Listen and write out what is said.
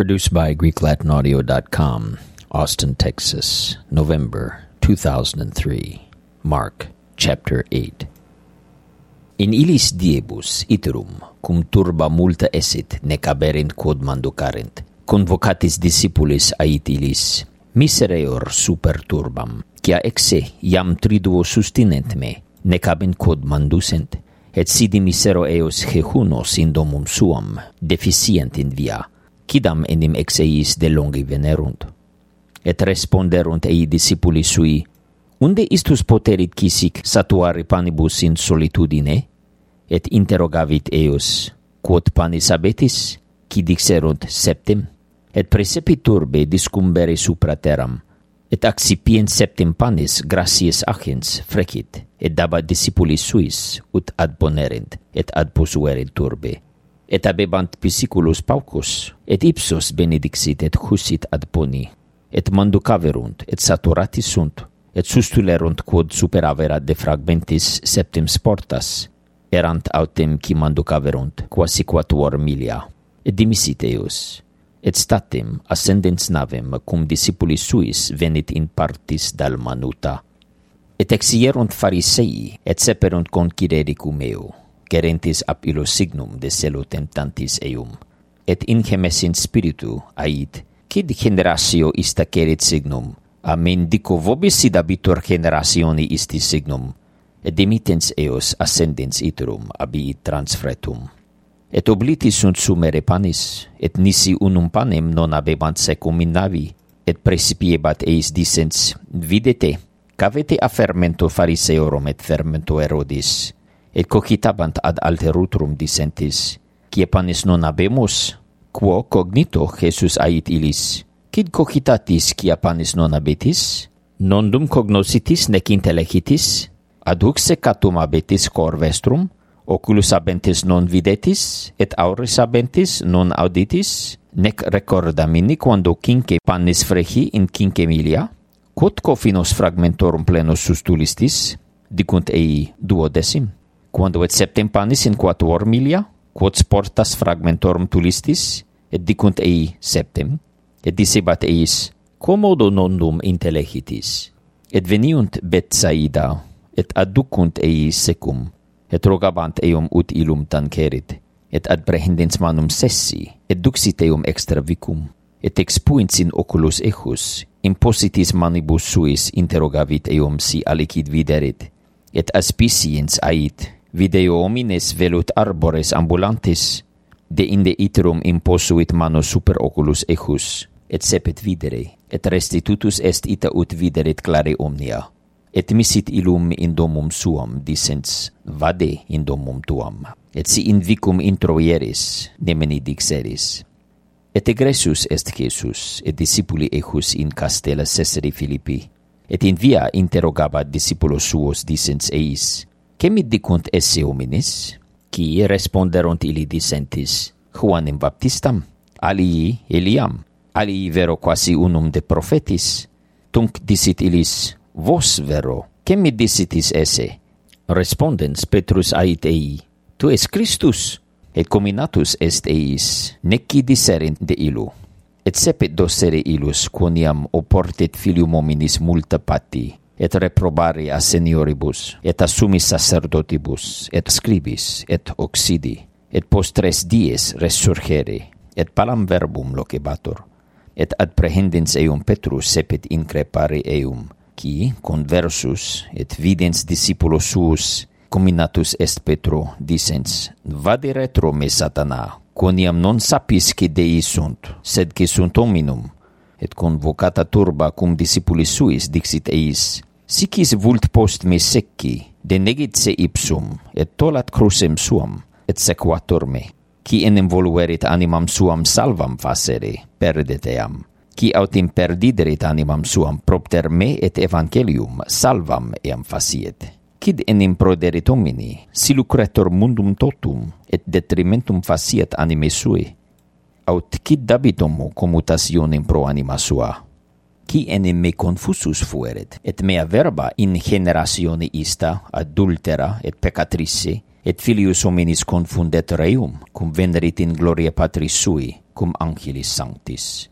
Produced by GreekLatinAudio.com, Austin, Texas, November 2003. Mark, Chapter 8. In illis diebus iterum, cum turba multa esit, nec aberint quod manducarent, convocatis discipulis ait illis, misereor super turbam, quia exe iam triduo sustinent me, nec abent quod mandusent, et sidi misero eos jejunos in domum suam, deficient in via, quidam enim ex eis de longi venerunt. Et responderunt ei discipuli sui, Unde istus poterit quisic satuari panibus in solitudine? Et interrogavit eos, quod panis abetis, qui dixerunt septim? Et precepit turbe discumbere supra terram, et accipient septim panis gratias agens frecit, et dabat discipulis suis, ut ad ponerent, et ad posuerent turbe et abebant pisiculus paucus, et ipsos benedixit et husit ad poni, et manducaverunt, et saturati sunt, et sustulerunt quod superavera de fragmentis septim sportas, erant autem qui manducaverunt, quasi quatuor milia, et dimisit eus, et statim ascendens navem cum discipulis suis venit in partis Dalmanuta, et exierunt farisei, et seperunt concireri cum eu, gerentis ab illo signum de celo temptantis eum et ingemes in spiritu ait quid generatio ista cerit signum? Amen dico vobis sid abitur generationi isti signum. Et dimittens eos ascendens iterum abi transfretum. Et obliti sunt sumere panis et nisi unum panem non habebant secum in navi et precipiebat eis dicens videte cavete a fermento fariseorum et fermento erodis et cogitabant ad alterutrum dissentis, Cie panis non abemus? Quo cognito Jesus ait illis? quid cogitatis cia panis non abetis? Non dum cognoscitis nec intelegitis? Adhuc secatum abetis cor vestrum? Oculus abentis non videtis, et auris abentis non auditis, nec recordamini quando cinque pannis frehi in cinque milia? Quod cofinos fragmentorum plenos sustulistis? Dicunt ei duodecim quando et septem panis in quatuor milia, quod sportas fragmentorum tulistis, et dicunt ei septem, et dicebat eis, commodo nondum intelegitis, et veniunt Betsaida, et adducunt ei secum, et rogabant eum ut ilum tancerit, et ad prehendens manum sessi, et duxit eum extra vicum, et expuint in oculus echus, impositis manibus suis interrogavit eum si alicid viderit, et aspiciens ait, Video homines velut arbores ambulantes, de inde iterum imposuit mano super oculus ejus, et sepet videre, et restitutus est ita ut videret clare omnia, et misit illum in domum suam, dicens, vade in domum tuam, et si in vicum introieris, nemeni dixeris. Et egressus est Jesus, et discipuli ejus in castella Caesari Philippi, et in via interrogabat discipulos suos dicens eis, che dicunt esse hominis, qui responderunt ili dissentis, Juanem Baptistam, alii Eliam, alii vero quasi unum de profetis, tunc dicit ilis, vos vero, chemi disitis esse? Respondens Petrus ait ei, tu es Christus, et cominatus est eis, neci diserint de ilu. Et sepet docere ilus, quoniam oportet filium hominis multa pati, et reprobari a senioribus, et assumi sacerdotibus, et scribis, et oxidi, et post tres dies resurgere, et palam verbum locebatur, et adprehendens eum Petrus sepet increpare eum, qui conversus et videns discipulos suus cominatus est Petro dicens vade retro me satana quoniam non sapis qui dei sunt sed qui sunt hominum et convocata turba cum discipulis suis dixit eis Sicis vult post me secci, denegit se ipsum, et tolat crucem suam, et sequatur me. Qui enim voluerit animam suam salvam facere, perdet eam. Qui autim perdiderit animam suam propter me et evangelium salvam eam faciet. Quid enim proderit homini, si lucretor mundum totum, et detrimentum faciet anime sui. Aut cid dabitum commutationem pro anima sua, qui enim me confusus fueret, et mea verba in generatione ista, adultera et peccatrice, et filius hominis confundet reum, cum venerit in gloria Patris sui, cum angelis sanctis.